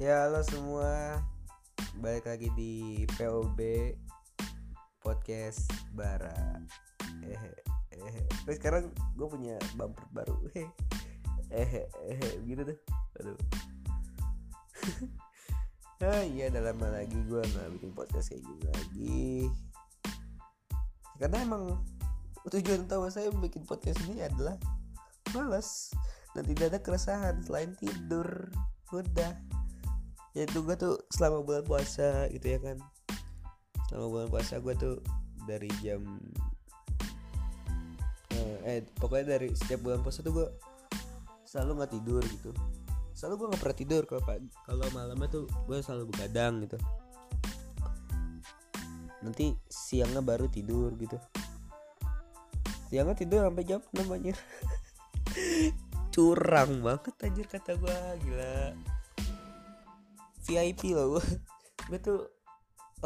Ya halo semua. Balik lagi di POB Podcast Bara. Eh eh sekarang gue punya bumper baru. Eh eh eh gitu tuh. Aduh. Ah iya udah lama lagi gue gak bikin podcast kayak gini lagi. Karena emang tujuan utama saya bikin podcast ini adalah Males Dan tidak ada keresahan selain tidur. Udah ya itu gue tuh selama bulan puasa gitu ya kan. Selama bulan puasa gue tuh dari jam eh, eh pokoknya dari setiap bulan puasa tuh gue selalu nggak tidur gitu. Selalu gue nggak pernah tidur kalau pagi kalau malamnya tuh gue selalu begadang gitu. Nanti siangnya baru tidur gitu. Siangnya tidur sampai jam 6 anjir curang banget anjir kata gue gila VIP loh gue tuh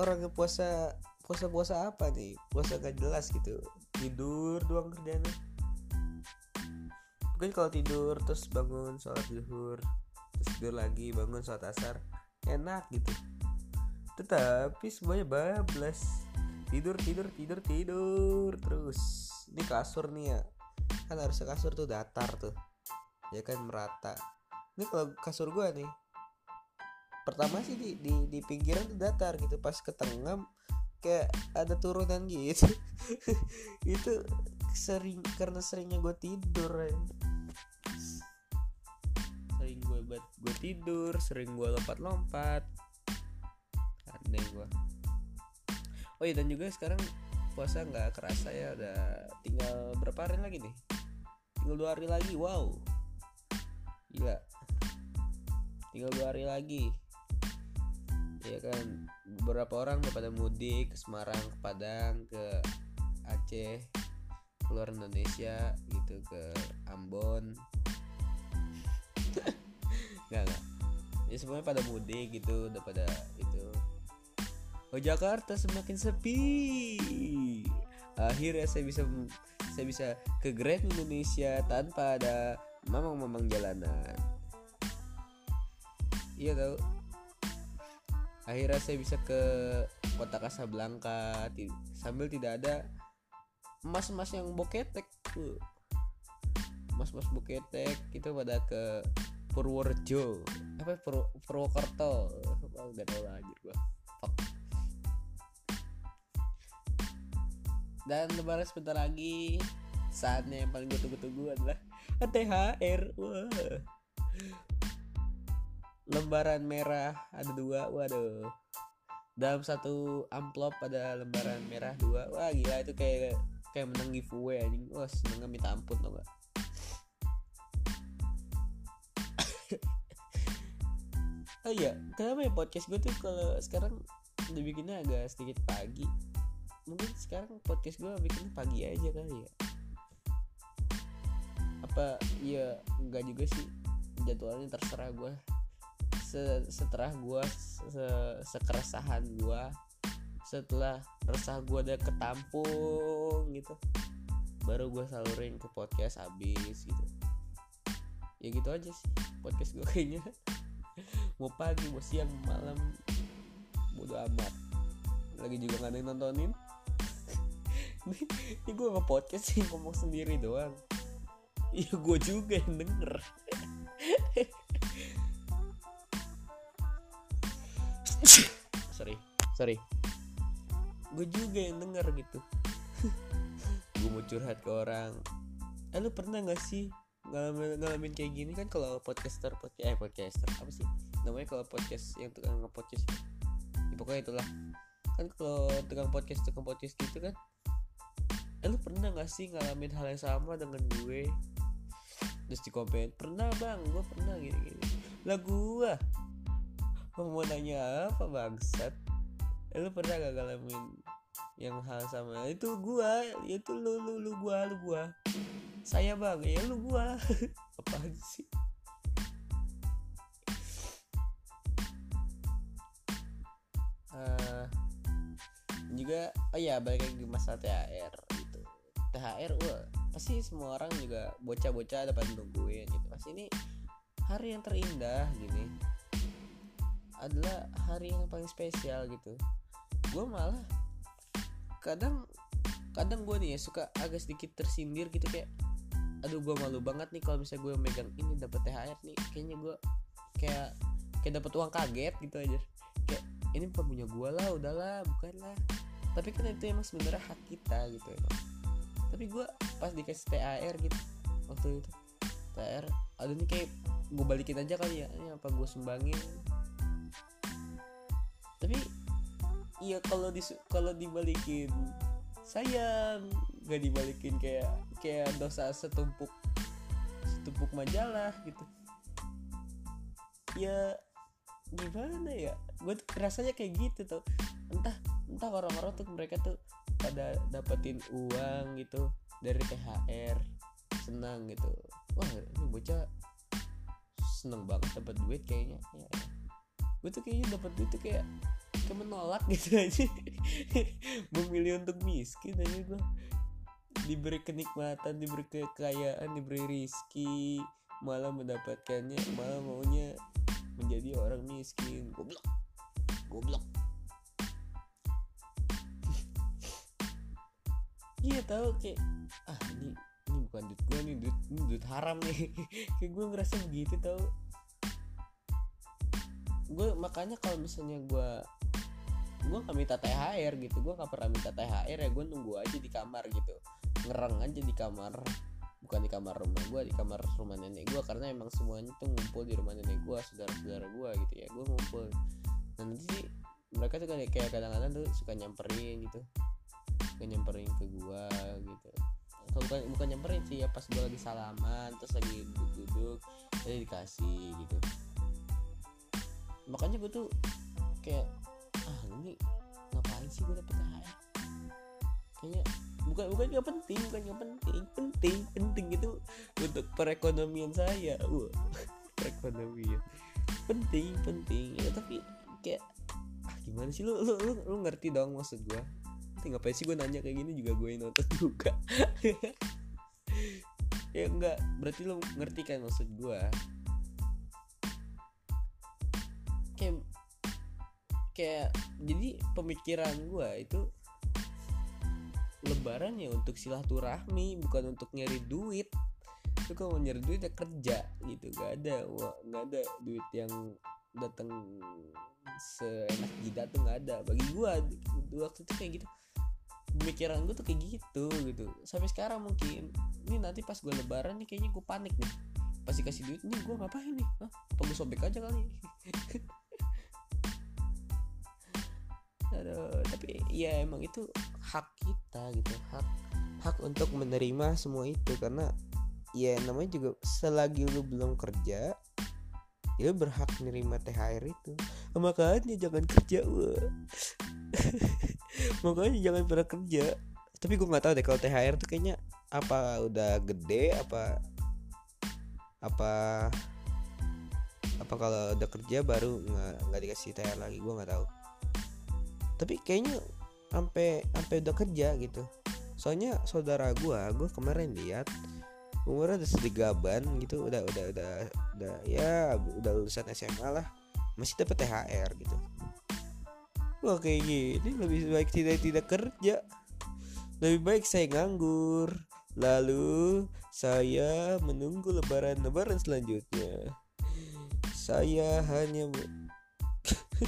orang puasa puasa puasa apa nih? Puasa gak jelas gitu. Tidur doang kerjanya mungkin kalau tidur terus bangun sholat zuhur terus tidur lagi bangun sholat asar enak gitu. Tetapi semuanya bablas. Tidur tidur tidur tidur terus. Ini kasur nih ya. Kan harusnya kasur tuh datar tuh. Ya kan merata. Ini kalau kasur gua nih pertama sih di di, di pinggiran tuh datar gitu pas ke tengah kayak ada turunan gitu. Itu sering karena seringnya gue tidur ya. sering gue buat gue tidur sering gue lompat-lompat. Aneh gue oh iya dan juga sekarang puasa nggak kerasa ya udah tinggal berapa hari lagi nih? Tinggal dua hari lagi wow. Gila. Tinggal dua hari lagi ya kan. Beberapa orang pada mudik ke Semarang ke Padang ke Aceh keluar Indonesia gitu ke Ambon. Nggak nggak. Ya semuanya pada mudik gitu udah pada itu. Oh Jakarta semakin sepi. Akhirnya saya bisa saya bisa ke Grand Indonesia tanpa ada mamang-mamang jalanan. Iya tau akhirnya saya bisa ke kota Casablanca sambil tidak ada emas-emas yang boketek tuh. Emas-emas boketek itu pada ke Purworejo. Apa Pur Purwokerto? Gak lah anjir gua. Fuck. dan lebaran sebentar lagi. Saatnya yang paling gue tunggu-tunggu adalah THR wah lembaran merah ada dua waduh. Dalam satu amplop ada lembaran merah dua. Wah gila itu kayak kayak menang giveaway anjing. Wah senengnya minta ampun tau gak oh iya kenapa ya podcast gue tuh kalau sekarang dibikinnya agak sedikit pagi? Mungkin sekarang podcast gue bikin pagi aja kali ya. Apa ya enggak juga sih. Jadwalnya terserah gue setelah gue se sekeresahan gue setelah resah gue udah ketampung gitu. Baru gue salurin ke podcast habis gitu. Ya gitu aja sih podcast gue kayaknya. Mau pagi mau siang malam. Bodo amat. Lagi juga gak ada yang nontonin. Ini, gue nge podcast sih ngomong sendiri doang. Iya gue juga yang denger sorry. Gue juga yang denger gitu. Gue mau curhat ke orang. Eh lu pernah gak sih ngalamin, ngalamin kayak gini? Kan kalau podcaster podcast eh podcaster apa sih? Namanya kalau podcast yang tukang nge-podcast. Ya, pokoknya itulah. Kan kalau tukang podcast tukang podcast gitu kan. Eh lu pernah gak sih ngalamin hal yang sama dengan gue? Terus di komen pernah bang gue pernah gini gini lah gue mau nanya apa bangsat eh, lu pernah gak ngalamin yang hal sama? Itu gua itu lu lu lu gua lu gua. Saya bang ya lu gua. Apa sih? Uh, juga oh ya balik lagi masalah THR gitu. THR wah pasti semua orang juga bocah-bocah dapat nungguin gitu. Pasti ini hari yang terindah gini. Adalah hari yang paling spesial gitu gue malah kadang kadang gue nih ya suka agak sedikit tersindir gitu kayak aduh gue malu banget nih kalau misalnya gue megang ini dapat THR nih. Kayaknya gue kayak kayak dapat uang kaget gitu aja kayak ini bukan punya gue lah udahlah bukan lah tapi kan itu emang sebenarnya hak kita gitu emang. Tapi gue pas dikasih THR gitu waktu itu THR aduh nih kayak gue balikin aja kali ya ini apa gue sumbangin? Tapi iya kalau di kalau dibalikin sayang gak dibalikin kayak kayak dosa setumpuk setumpuk majalah gitu. Ya gimana ya? Gue tuh rasanya kayak gitu tuh. Entah entah orang-orang tuh mereka tuh pada dapetin uang gitu dari THR senang gitu. Wah ini bocah seneng banget dapat duit kayaknya. Ya, gue tuh kayaknya dapat duit tuh kayak kayak menolak gitu aja. Memilih untuk miskin aja gue diberi kenikmatan diberi kekayaan diberi rizki. Malah mendapatkannya malah maunya menjadi orang miskin. Goblok. Goblok. Iya tahu kayak ah ini ini bukan duit gue nih duit ini duit haram nih. Kayak gue ngerasa begitu tau gue makanya kalau misalnya gue gue gak minta THR gitu gue gak pernah minta THR ya gue nunggu aja di kamar gitu. Ngereng aja di kamar bukan di kamar rumah gue di kamar rumah nenek gue karena emang semuanya tuh ngumpul di rumah nenek gue saudara-saudara gue gitu ya gue ngumpul. Nah nanti mereka tuh kayak kadang-kadang tuh suka nyamperin gitu suka nyamperin ke gue gitu. Bukan bukan nyamperin sih ya pas gue lagi salaman terus lagi duduk-duduk jadi dikasih gitu. Makanya gue tuh kayak ini ngapain sih gue dapet THR kayaknya bukan bukan nggak penting bukan nggak penting. Penting penting itu untuk perekonomian saya. Wah perekonomian. Penting penting. Ya tapi kayak ah gimana sih? Lu lu lu, lu ngerti dong maksud gue nanti ngapain sih gue nanya kayak gini juga gue nonton juga. Ya enggak berarti lu ngerti kan maksud gue kayak kayak jadi pemikiran gue itu lebaran ya untuk silaturahmi bukan untuk nyari duit. Itu kalau nyari duit ya kerja gitu gak ada wah nggak ada duit yang datang seenak jidat tuh nggak ada. Bagi gue waktu itu kayak gitu. Pemikiran gue tuh kayak gitu gitu. Sampai sekarang mungkin ini nanti pas gue lebaran nih kayaknya gue panik nih. Pasti kasih duit nih gue ngapain nih? Hah? apa gue sobek aja kali Aduh, tapi ya emang itu hak kita gitu hak hak untuk menerima semua itu. Karena ya namanya juga selagi lu belum kerja ya lu berhak menerima THR itu. Makanya jangan kerja makanya jangan pernah kerja. Tapi gue nggak tahu deh kalau THR tuh kayaknya apa udah gede apa apa apa kalau udah kerja baru nggak nggak dikasih THR lagi gue nggak tahu tapi kayaknya sampai sampai udah kerja gitu. Soalnya saudara gue gue kemarin lihat umurnya udah sedegaban gitu udah udah udah udah ya udah lulusan SMA lah masih dapat THR gitu. Wah kayak gini lebih baik tidak tidak kerja. Lebih baik saya nganggur. Lalu saya menunggu lebaran lebaran selanjutnya. Saya hanya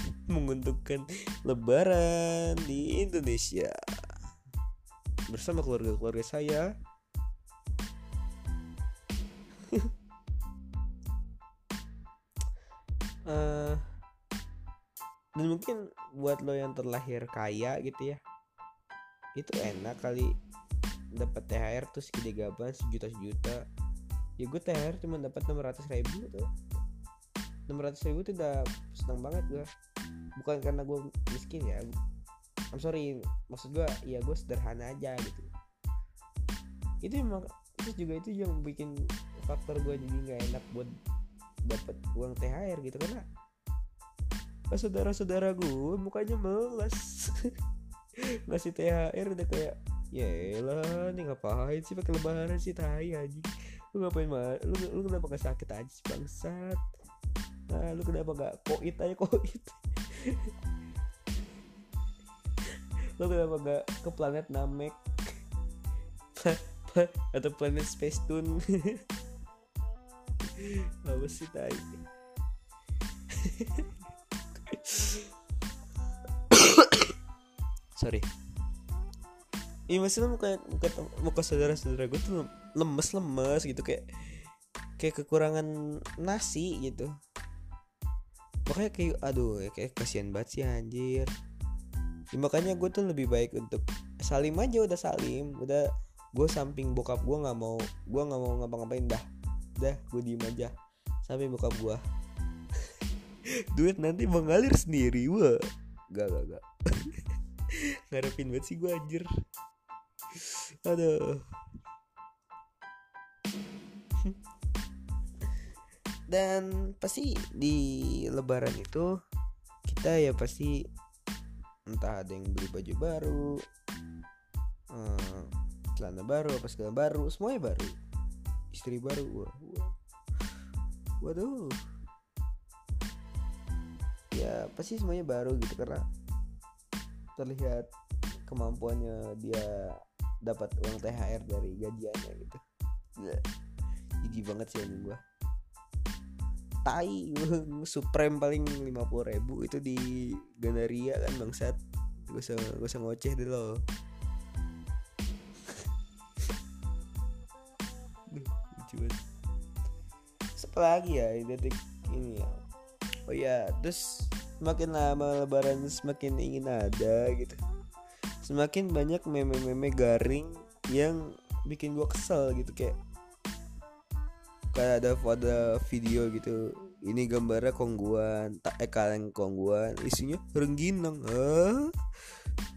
menguntungkan lebaran di Indonesia. Bersama keluarga-keluarga saya. Uh, dan mungkin buat lo yang terlahir kaya gitu ya itu enak kali. Dapat THR tuh segede gaban sejuta sejuta ya gue THR cuma dapat enam ratus ribu tuh enam ratus ribu tuh udah seneng banget gue bukan karena gue miskin ya. I'm sorry maksud gue ya gue sederhana aja gitu. Itu emang terus juga itu yang bikin faktor gue jadi nggak enak buat dapat uang THR gitu. Karena pas saudara-saudara gue mukanya melas ngasih THR udah kayak ya lah nih ngapain sih pakai lebaran sih tai aja lu ngapain mah lu lu kenapa gak sakit aja sih bangsat nah lu kenapa gak koit aja koit? Lu kenapa gak ke planet Namek? Atau planet Space Tune? Apa sih tai? Sorry. Iya maksudnya muka muka, muka saudara-saudara gue tuh lemes-lemes gitu kayak kayak kekurangan nasi gitu makanya kayak aduh ya kayak kasihan banget sih anjir. Ya, makanya gue tuh lebih baik untuk salim aja udah salim. Udah gue samping bokap gue nggak mau gue nggak mau ngapa-ngapain dah. Dah gue diem aja. Sampai bokap gue duit nanti mengalir sendiri wah. Gak gak gak ngarepin banget sih gue anjir. Aduh dan pasti di lebaran itu kita ya pasti entah ada yang beli baju baru hmm, celana baru apa segala baru semuanya baru. Istri baru wah, wah. waduh. Ya pasti semuanya baru gitu karena terlihat kemampuannya dia dapat uang THR dari gajiannya gitu. Gigi banget sih anjing gua tai. Supreme paling lima puluh ribu itu di Gandaria kan bangsat. Gue usah gue usah ngoceh deh lo. Lucu banget. Apa lagi ya detik ini ya? Oh ya terus semakin lama lebaran semakin ingin ada gitu. Semakin banyak meme-meme garing yang bikin gue kesel gitu kayak kayak ada foto video gitu. Ini gambarnya kongguan tak eh kaleng kongguan. Isinya rengginang. Ah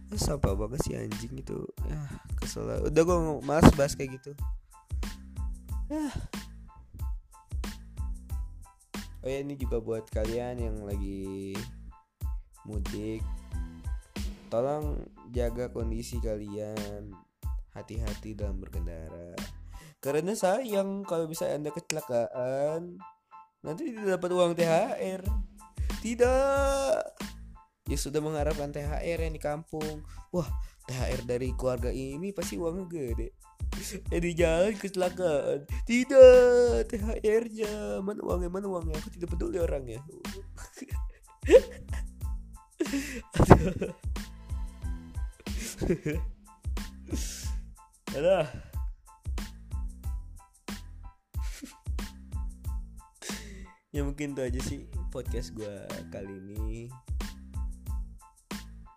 apa banget sih anjing itu? Ya kesel lah. udah gue malas bahas kayak gitu. Ah. oh ya ini juga buat kalian yang lagi mudik. Tolong jaga kondisi kalian. Hati-hati dalam berkendara karena sayang kalau bisa anda kecelakaan. Nanti tidak dapat uang THR tidak. Ya sudah mengharapkan THR yang di kampung. Wah THR dari keluarga ini pasti uangnya gede. Eh di jalan kecelakaan. Tidak THR-nya mana uangnya mana uangnya? Aku tidak peduli orangnya. Aduh. ya mungkin itu aja sih podcast gue kali ini.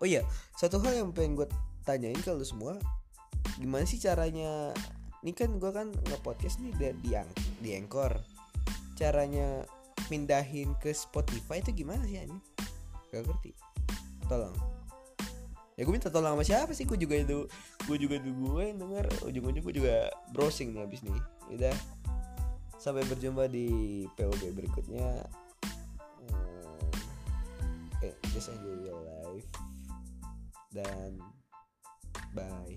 Oh iya satu hal yang pengen gue tanyain kalau semua gimana sih caranya? Ini kan gue kan nge podcast nih di di, di anchor. Caranya pindahin ke Spotify itu gimana sih ini gak ngerti. Tolong. Ya gue minta tolong sama siapa sih? Gue juga itu gue juga gue yang denger. Ujung-ujung gue juga browsing nih abis nih. Udah Sampai berjumpa di POB berikutnya. Hmm, eh, just enjoy your life dan bye.